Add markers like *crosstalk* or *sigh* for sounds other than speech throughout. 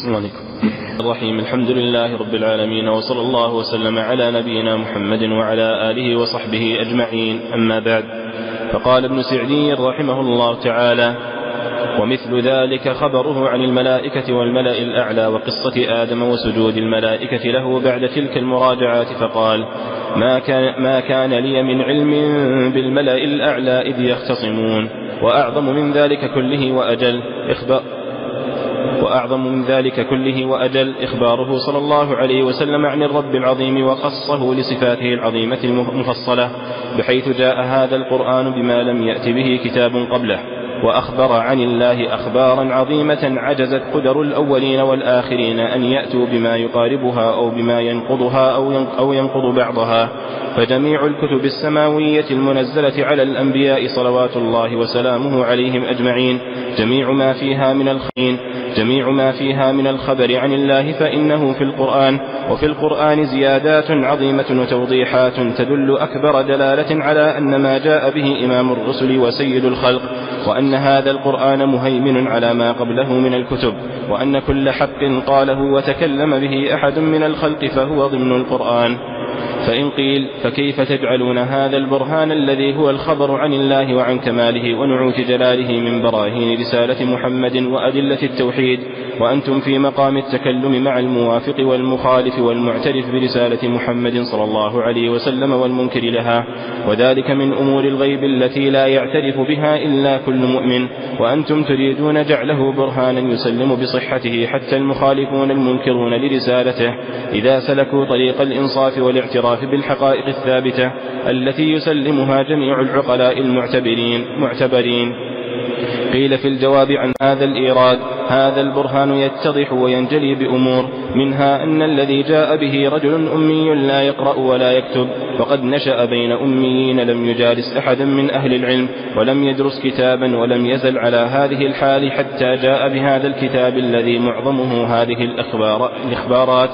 السلام عليكم. الرحيم. الحمد لله رب العالمين وصلى الله وسلم على نبينا محمد وعلى آله وصحبه أجمعين. أما بعد فقال ابن سعدي رحمه الله تعالى ومثل ذلك خبره عن الملائكة والملأ الأعلى وقصة آدم وسجود الملائكة له بعد تلك المراجعات فقال ما كان, ما كان لي من علم بالملأ الأعلى إذ يختصمون وأعظم من ذلك كله وأجل. إخبار وأعظم من ذلك كله وأجل إخباره صلى الله عليه وسلم عن الرب العظيم وخصه لصفاته العظيمة المفصلة بحيث جاء هذا القرآن بما لم يأت به كتاب قبله وأخبر عن الله أخبارا عظيمة عجزت قدر الأولين والآخرين أن يأتوا بما يقاربها أو بما ينقضها أو ينقض بعضها. فجميع الكتب السماوية المنزلة على الأنبياء صلوات الله وسلامه عليهم أجمعين جميع ما فيها من الخين جميع ما فيها من الخبر عن الله فإنه في القرآن وفي القرآن زيادات عظيمة وتوضيحات تدل أكبر دلالة على أن ما جاء به إمام الرسل وسيد الخلق وأن هذا القرآن مهيمن على ما قبله من الكتب وأن كل حق قاله وتكلم به أحد من الخلق فهو ضمن القرآن. فإن قيل فكيف تجعلون هذا البرهان الذي هو الخبر عن الله وعن كماله ونعوت جلاله من براهين رسالة محمد وأدلة التوحيد وأنتم في مقام التكلم مع الموافق والمخالف والمعترف برسالة محمد صلى الله عليه وسلم والمنكر لها وذلك من أمور الغيب التي لا يعترف بها إلا كل مؤمن وأنتم تريدون جعله برهانا يسلم بصحته حتى المخالفون المنكرون لرسالته إذا سلكوا طريق الإنصاف والاعتراف بالحقائق الثابتة التي يسلمها جميع العقلاء المعتبرين معتبرين. قيل في الجواب عن هذا الإيراد هذا البرهان يتضح وينجلي بأمور منها أن الذي جاء به رجل أمي لا يقرأ ولا يكتب وقد نشأ بين أميين لم يجالس أحدا من أهل العلم ولم يدرس كتابا ولم يزل على هذه الحال حتى جاء بهذا الكتاب الذي معظمه هذه الأخبار الإخبارات.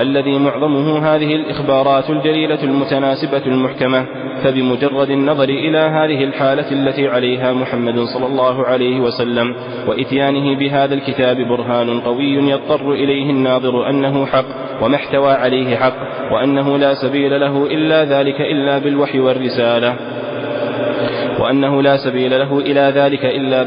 الذي معظمه هذه الإخبارات الجليلة المتناسبة المحكمة فبمجرد النظر إلى هذه الحالة التي عليها محمد صلى الله عليه وسلم وإتيانه بهذا الكتاب برهان قوي يضطر إليه الناظر أنه حق وما احتوى عليه حق وأنه لا سبيل له إلا ذلك إلا بالوحي والرسالة. وأنه لا سبيل له إلى ذلك إلا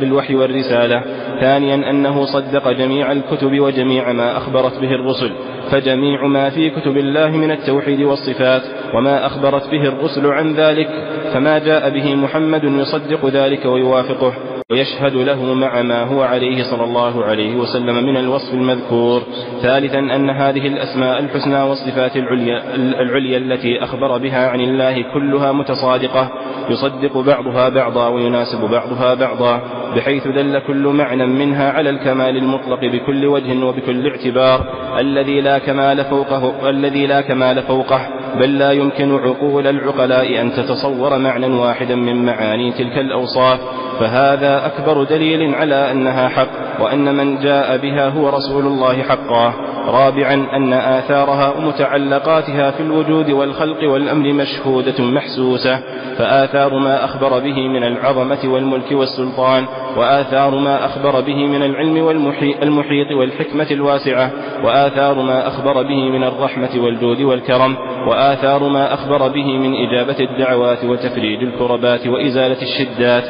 بالوحي والرسالة. ثانيا أنه صدق جميع الكتب وجميع ما أخبرت به الرسل. فجميع ما في كتب الله من التوحيد والصفات وما أخبرت به الرسل عن ذلك فما جاء به محمد يصدق ذلك ويوافقه. ويشهد له مع ما هو عليه صلى الله عليه وسلم من الوصف المذكور ثالثا أن هذه الأسماء الحسنى والصفات العليا, العليا التي أخبر بها عن الله كلها متصادقة يصدق بعضها بعضا ويناسب بعضها بعضا بحيث دل كل معنى منها على الكمال المطلق بكل وجه وبكل اعتبار الذي لا كمال فوقه الذي لا كمال فوقه. بل لا يمكن عقول العقلاء أن تتصور معنى واحدا من معاني تلك الأوصاف فهذا أكبر دليل على أنها حق وأن من جاء بها هو رسول الله حقا. رابعا أن آثارها ومتعلقاتها في الوجود والخلق والأمر مشهودة محسوسة فآثار ما أخبر به من العظمة والملك والسلطان وآثار ما أخبر به من العلم والمحيط والحكمة الواسعة وآثار ما أخبر به من الرحمة والجود والكرم وآثار ما أخبر به من إجابة الدعوات وتفريج الكربات وإزالة الشدات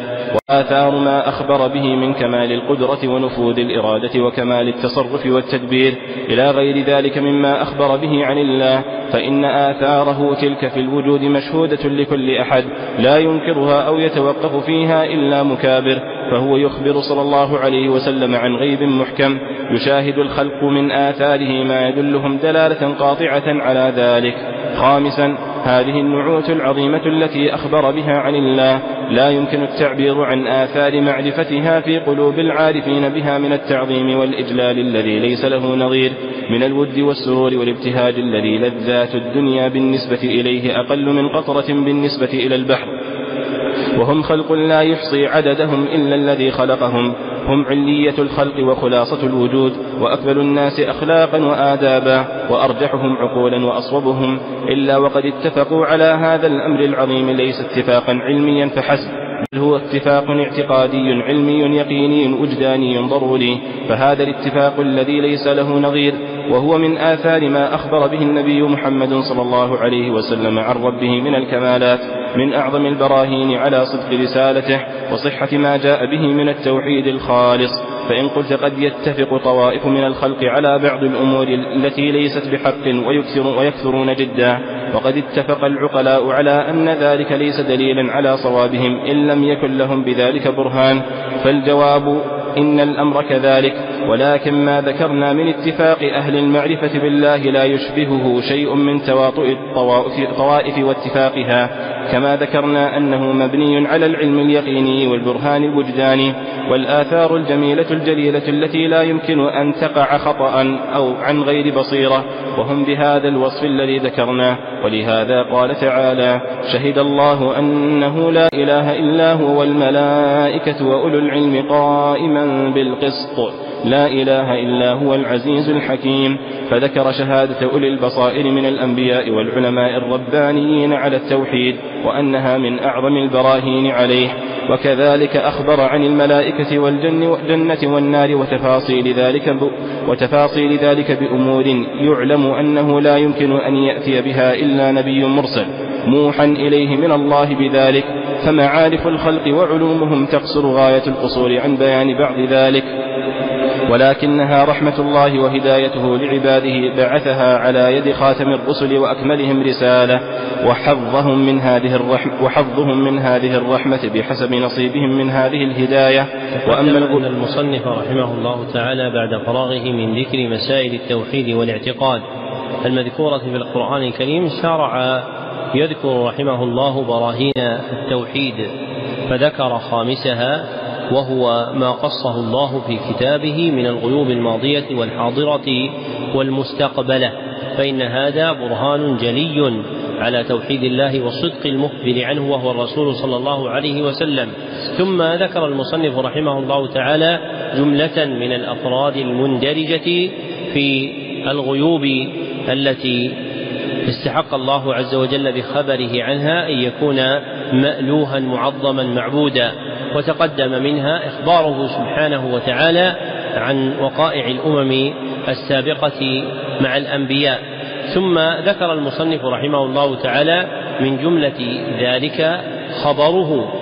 وآثار ما أخبر به من كمال القدرة ونفوذ الإرادة وكمال التصرف والتدبير إلى غير ذلك مما أخبر به عن الله فإن آثاره تلك في الوجود مشهودة لكل أحد لا ينكرها أو يتوقف فيها إلا مكابر فهو يخبر صلى الله عليه وسلم عن غيب محكم يشاهد الخلق من آثاره ما يدلهم دلالة قاطعة على ذلك. خامسا هذه النعوت العظيمة التي أخبر بها عن الله لا يمكن التعبير عن آثار معرفتها في قلوب العارفين بها من التعظيم والإجلال الذي ليس له نظير من الود والسرور والابتهاج الذي لذات الدنيا بالنسبة إليه أقل من قطرة بالنسبة إلى البحر. وهم خلق لا يحصي عددهم إلا الذي خلقهم. هم علية الخلق وخلاصة الوجود وأكمل الناس أخلاقا وآدابا وأرجحهم عقولا وأصوبهم إلا وقد اتفقوا على هذا الأمر العظيم ليس اتفاقا علميا فحسب بل هو اتفاق اعتقادي علمي يقيني وجداني ضروري فهذا الاتفاق الذي ليس له نظير وهو من آثار ما أخبر به النبي محمد صلى الله عليه وسلم عن ربه من الكمالات. من أعظم البراهين على صدق رسالته وصحة ما جاء به من التوحيد الخالص فإن قلت قد يتفق طوائف من الخلق على بعض الأمور التي ليست بحق ويكثر ويكثرون جدا وقد اتفق العقلاء على أن ذلك ليس دليلا على صوابهم إن لم يكن لهم بذلك برهان فالجواب إن الأمر كذلك ولكن ما ذكرنا من اتفاق أهل المعرفة بالله لا يشبهه شيء من تواطؤ الطوائف واتفاقها كما ذكرنا أنه مبني على العلم اليقيني والبرهان الوجداني والآثار الجميلة الجليلة التي لا يمكن أن تقع خطأ أو عن غير بصيرة وهم بهذا الوصف الذي ذكرناه. ولهذا قال تعالى شهد الله أنه لا إله إلا هو والملائكة وأولو العلم قائما بالقسط لا إله إلا هو العزيز الحكيم. فذكر شهادة أولي البصائر من الأنبياء والعلماء الربانيين على التوحيد. وأنها من أعظم البراهين عليه. وكذلك أخبر عن الملائكة والجنة والنار وتفاصيل ذلك وتفاصيل ذلك بأمور يعلم أنه لا يمكن أن يأتي بها إلا نبي مرسل موحى إليه من الله بذلك. فمعارف الخلق وعلومهم تقصر غاية القصور عن بيان بعض ذلك. ولكنها رحمة الله وهدايته لعباده بعثها على يد خاتم الرسل وأكملهم رسالة وحظهم من هذه الرحمة وحظهم من هذه الرحمة بحسب نصيبهم من هذه الهداية. وأما أن المصنف رحمه الله تعالى بعد فراغه من ذكر مسائل التوحيد والاعتقاد المذكورة في القرآن الكريم شرع يذكر رحمه الله براهين التوحيد فذكر خامسها وهو ما قصه الله في كتابه من الغيوب الماضية والحاضرة والمستقبلة. فإن هذا برهان جلي على توحيد الله والصدق المخبر عنه وهو الرسول صلى الله عليه وسلم. ثم ذكر المصنف رحمه الله تعالى جملة من الأفراد المندرجة في الغيوب التي استحق الله عز وجل بخبره عنها أن يكون مألوها معظما معبودا. وتقدم منها إخباره سبحانه وتعالى عن وقائع الأمم السابقة مع الأنبياء. ثم ذكر المصنف رحمه الله تعالى من جملة ذلك خبره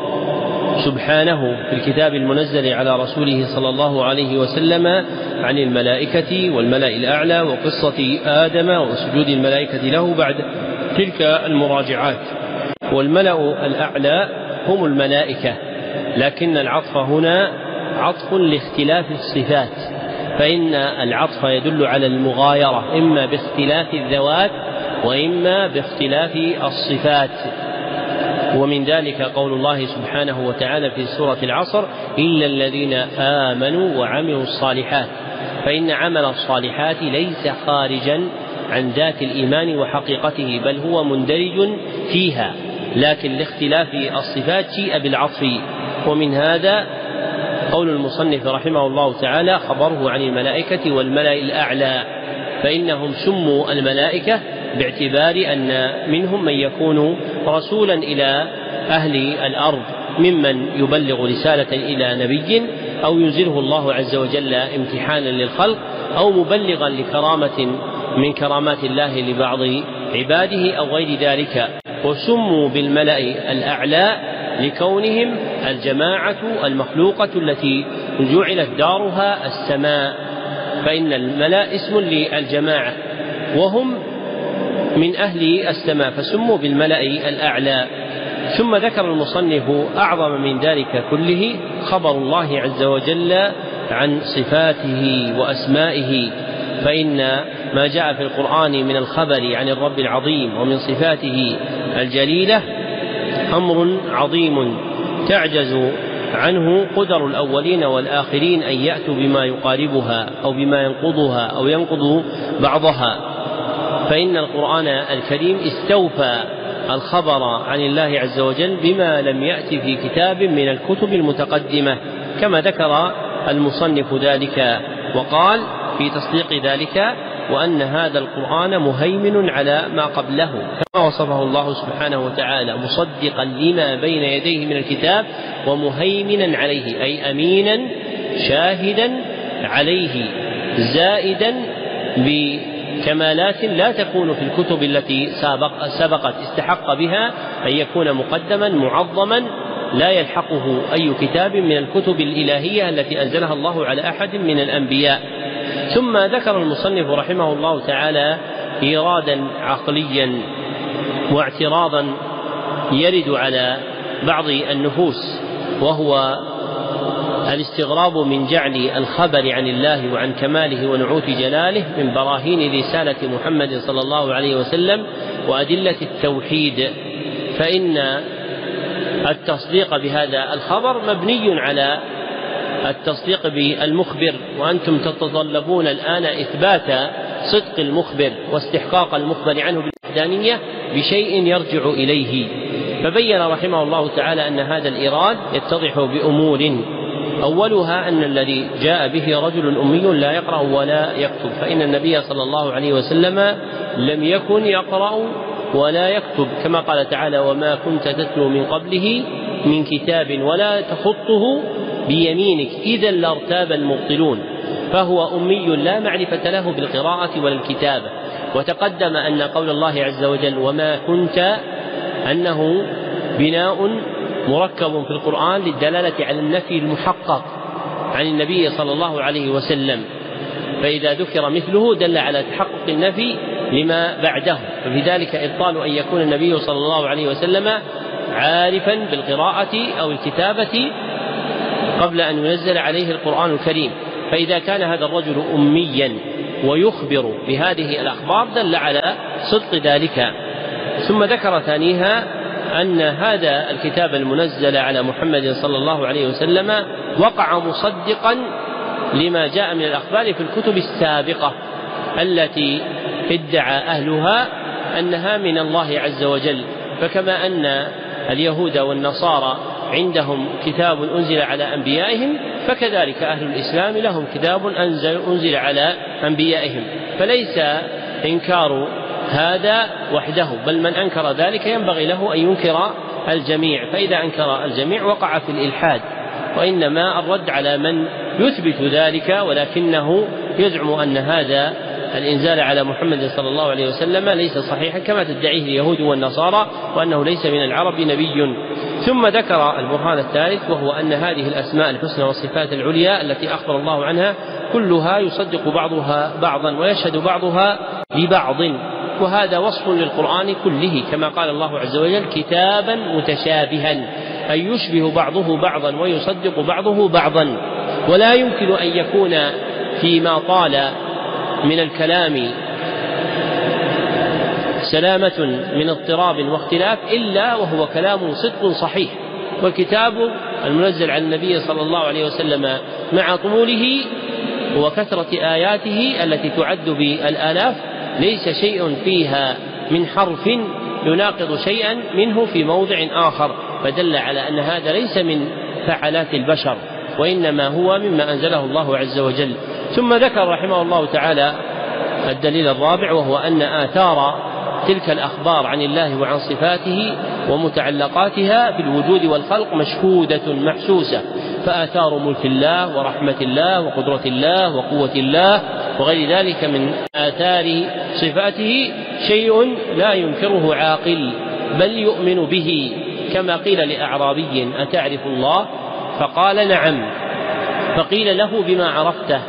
سبحانه في الكتاب المنزل على رسوله صلى الله عليه وسلم عن الملائكة والملأ الأعلى وقصة آدم وسجود الملائكة له بعد تلك المراجعات. والملأ الأعلى هم الملائكة. لكن العطف هنا عطف لاختلاف الصفات فإن العطف يدل على المغايرة إما باختلاف الذوات وإما باختلاف الصفات. ومن ذلك قول الله سبحانه وتعالى في سورة العصر إلا الذين آمنوا وعملوا الصالحات. فإن عمل الصالحات ليس خارجا عن ذات الإيمان وحقيقته بل هو مندرج فيها. لكن لاختلاف الصفات جيء بالعطف. ومن هذا قول المصنف رحمه الله تعالى خبره عن الملائكة والملأ الأعلى فإنهم سموا الملائكة باعتبار أن منهم من يكون رسولا إلى أهل الأرض ممن يبلغ رسالة إلى نبي أو ينزله الله عز وجل امتحانا للخلق أو مبلغا لكرامة من كرامات الله لبعض عباده أو غير ذلك. وسموا بالملأ الأعلى لكونهم الجماعة المخلوقة التي جعلت دارها السماء. فإن الملأ اسم للجماعة وهم من أهل السماء فسموا بالملأ الأعلى. ثم ذكر المصنف أعظم من ذلك كله خبر الله عز وجل عن صفاته وأسمائه. فإن ما جاء في القرآن من الخبر عن الرب العظيم ومن صفاته الجليلة أمر عظيم تعجز عنه قدر الأولين والآخرين أن يأتوا بما يقاربها أو بما ينقضها أو ينقض بعضها. فإن القرآن الكريم استوفى الخبر عن الله عز وجل بما لم يأت في كتاب من الكتب المتقدمة كما ذكر المصنف ذلك وقال في تصديق ذلك وأن هذا القرآن مهيمن على ما قبله. كما وصفه الله سبحانه وتعالى مصدقا لما بين يديه من الكتاب ومهيمنا عليه أي أمينا شاهدا عليه زائدا بكمالات لا تكون في الكتب التي سابق سبقت استحق بها أن يكون مقدما معظما لا يلحقه أي كتاب من الكتب الإلهية التي أنزلها الله على أحد من الأنبياء. ثم ذكر المصنف رحمه الله تعالى إيرادا عقليا واعتراضا يرد على بعض النفوس وهو الاستغراب من جعل الخبر عن الله وعن كماله ونعوت جلاله من براهين رسالة محمد صلى الله عليه وسلم وأدلة التوحيد. فإن التصديق بهذا الخبر مبني على التصديق بالمخبر وأنتم تتطلبون الآن إثبات صدق المخبر واستحقاق المخبر عنه بالوحدانية بشيء يرجع إليه. فبين رحمه الله تعالى أن هذا الإيراد يتضح بأمور. أولها أن الذي جاء به رجل أمي لا يقرأ ولا يكتب فإن النبي صلى الله عليه وسلم لم يكن يقرأ ولا يكتب. كما قال تعالى وما كنت تتلو من قبله من كتاب ولا تخطه بيمينك. إذا لارتاب المبطلون. فهو أمي لا معرفة له بالقراءة ولا الكتابة. وتقدم أن قول الله عز وجل وما كنت أنه بناء مركب في القرآن للدلالة على النفي المحقق عن النبي صلى الله عليه وسلم. فإذا ذكر مثله دل على تحقق النفي لما بعده. ففي ذلك إبطال أن يكون النبي صلى الله عليه وسلم عارفا بالقراءة أو الكتابة قبل أن ينزل عليه القرآن الكريم. فإذا كان هذا الرجل أميا ويخبر بهذه الأخبار دل على صدق ذلك. ثم ذكر ثانيها أن هذا الكتاب المنزل على محمد صلى الله عليه وسلم وقع مصدقا لما جاء من الأخبار في الكتب السابقة التي ادعى أهلها أنها من الله عز وجل. فكما أن اليهود والنصارى عندهم كتاب أنزل على أنبيائهم فكذلك أهل الإسلام لهم كتاب أنزل, أنزل على أنبيائهم. فليس إنكار هذا وحده بل من أنكر ذلك ينبغي له أن ينكر الجميع. فإذا أنكر الجميع وقع في الإلحاد وإنما الرد على من يثبت ذلك ولكنه يزعم أن هذا الإنزال على محمد صلى الله عليه وسلم ليس صحيحا كما تدعيه اليهود والنصارى وأنه ليس من العرب نبي. ثم ذكر البرهان الثالث وهو أن هذه الأسماء الحسنى والصفات العليا التي أخبر الله عنها كلها يصدق بعضها بعضا ويشهد بعضها لبعض وهذا وصف للقرآن كله كما قال الله عز وجل كتابا متشابها أي يشبه بعضه بعضا ويصدق بعضه بعضا. ولا يمكن أن يكون فيما طال من الكلام سلامة من اضطراب واختلاف إلا وهو كلام صدق صحيح. والكتاب المنزل على النبي صلى الله عليه وسلم مع طوله وكثرة آياته التي تعد بالآلاف ليس شيء فيها من حرف يناقض شيئا منه في موضع آخر فدل على أن هذا ليس من فعلات البشر وإنما هو مما أنزله الله عز وجل. ثم ذكر رحمه الله تعالى الدليل الرابع وهو أن آثار تلك الأخبار عن الله وعن صفاته ومتعلقاتها في الوجود والخلق مشهودة محسوسة فآثار ملك الله ورحمة الله وقدرة الله وقوة الله وغير ذلك من آثار صفاته شيء لا ينكره عاقل بل يؤمن به. كما قيل لأعرابي أتعرف الله؟ فقال نعم. فقيل له بما عرفته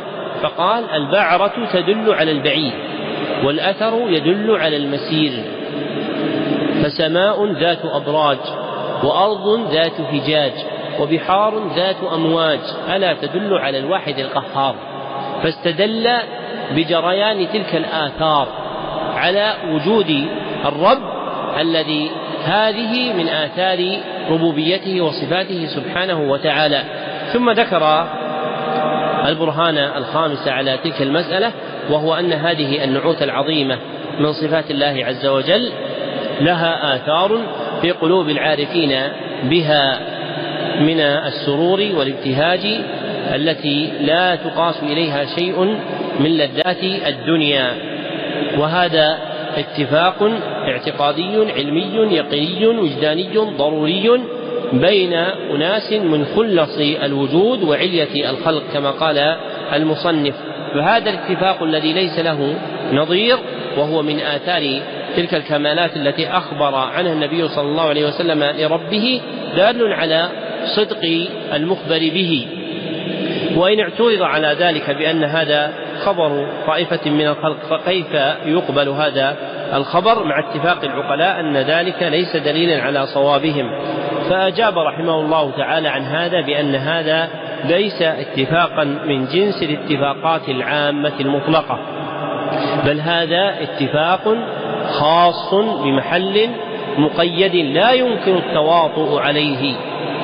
فقال البعرة تدل على البعيد والأثر يدل على المسير. فسماء ذات أبراج وأرض ذات فجاج وبحار ذات أمواج ألا تدل على الواحد القهار. فاستدل بجريان تلك الآثار على وجود الرب الذي هذه من آثار ربوبيته وصفاته سبحانه وتعالى. ثم ذكر البرهان الخامس على تلك المسألة وهو أن هذه النعوت العظيمة من صفات الله عز وجل لها آثار في قلوب العارفين بها من السرور والابتهاج التي لا تقاس إليها شيء من لذات الدنيا. وهذا اتفاق اعتقادي علمي يقيني وجداني ضروري بين أناس من خلص الوجود وعلية الخلق كما قال المصنف. فهذا الاتفاق الذي ليس له نظير وهو من آثار تلك الكمالات التي أخبر عنها النبي صلى الله عليه وسلم لربه دال على صدق المخبر به. وإن اعترض على ذلك بأن هذا خبر طائفة من الخلق فكيف يقبل هذا الخبر مع اتفاق العقلاء أن ذلك ليس دليلا على صوابهم؟ فأجاب رحمه الله تعالى عن هذا بأن هذا ليس اتفاقا من جنس الاتفاقات العامة المطلقة بل هذا اتفاق خاص بمحل مقيد لا يمكن التواطؤ عليه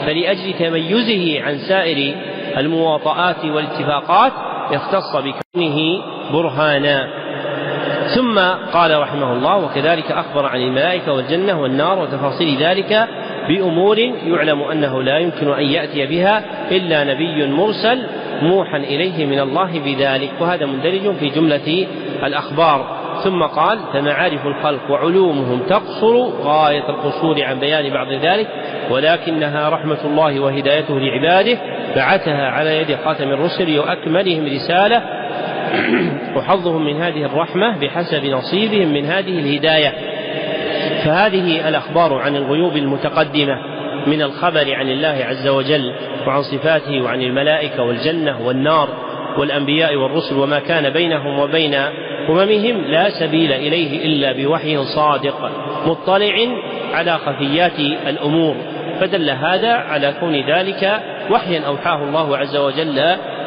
فلأجل تميزه عن سائر المواطآت والاتفاقات اختص بكونه برهانا. ثم قال رحمه الله وكذلك أخبر عن الملائكة والجنة والنار وتفاصيل ذلك بأمور يعلم أنه لا يمكن أن يأتي بها إلا نبي مرسل موحى إليه من الله بذلك. وهذا مندرج في جملة الأخبار. ثم قال فمعارف الخلق وعلومهم تقصر غاية القصور عن بيان بعض ذلك ولكنها رحمة الله وهدايته لعباده بعثها على يد خاتم الرسل وأكملهم رسالة. *coughs* وحظهم من هذه الرحمة بحسب نصيبهم من هذه الهداية. فهذه الأخبار عن الغيوب المتقدمة من الخبر عن الله عز وجل وعن صفاته وعن الملائكة والجنة والنار والأنبياء والرسل وما كان بينهم وبين أممهم لا سبيل إليه إلا بوحي صادق مطلع على خفيات الأمور. فدل هذا على كون ذلك وحيا أوحاه الله عز وجل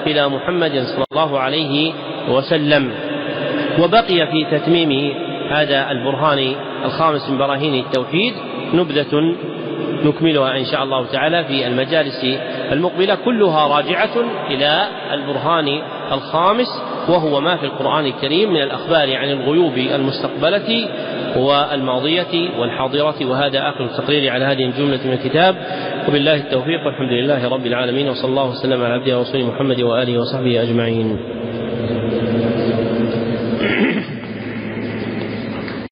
إلى محمد صلى الله عليه وسلم. وبقي في تتميم هذا البرهان الخامس من براهين التوحيد نبذة نكملها إن شاء الله تعالى في المجالس المقبلة. كلها راجعة إلى البرهان الخامس وهو ما في القرآن الكريم من الأخبار عن الغيوب المستقبلة والماضية والحاضرة. وهذا آخر التقرير على هذه الجملة من الكتاب. وبالله التوفيق والحمد لله رب العالمين. وصلى الله وسلم على عبده ورسوله محمد وآله وصحبه أجمعين.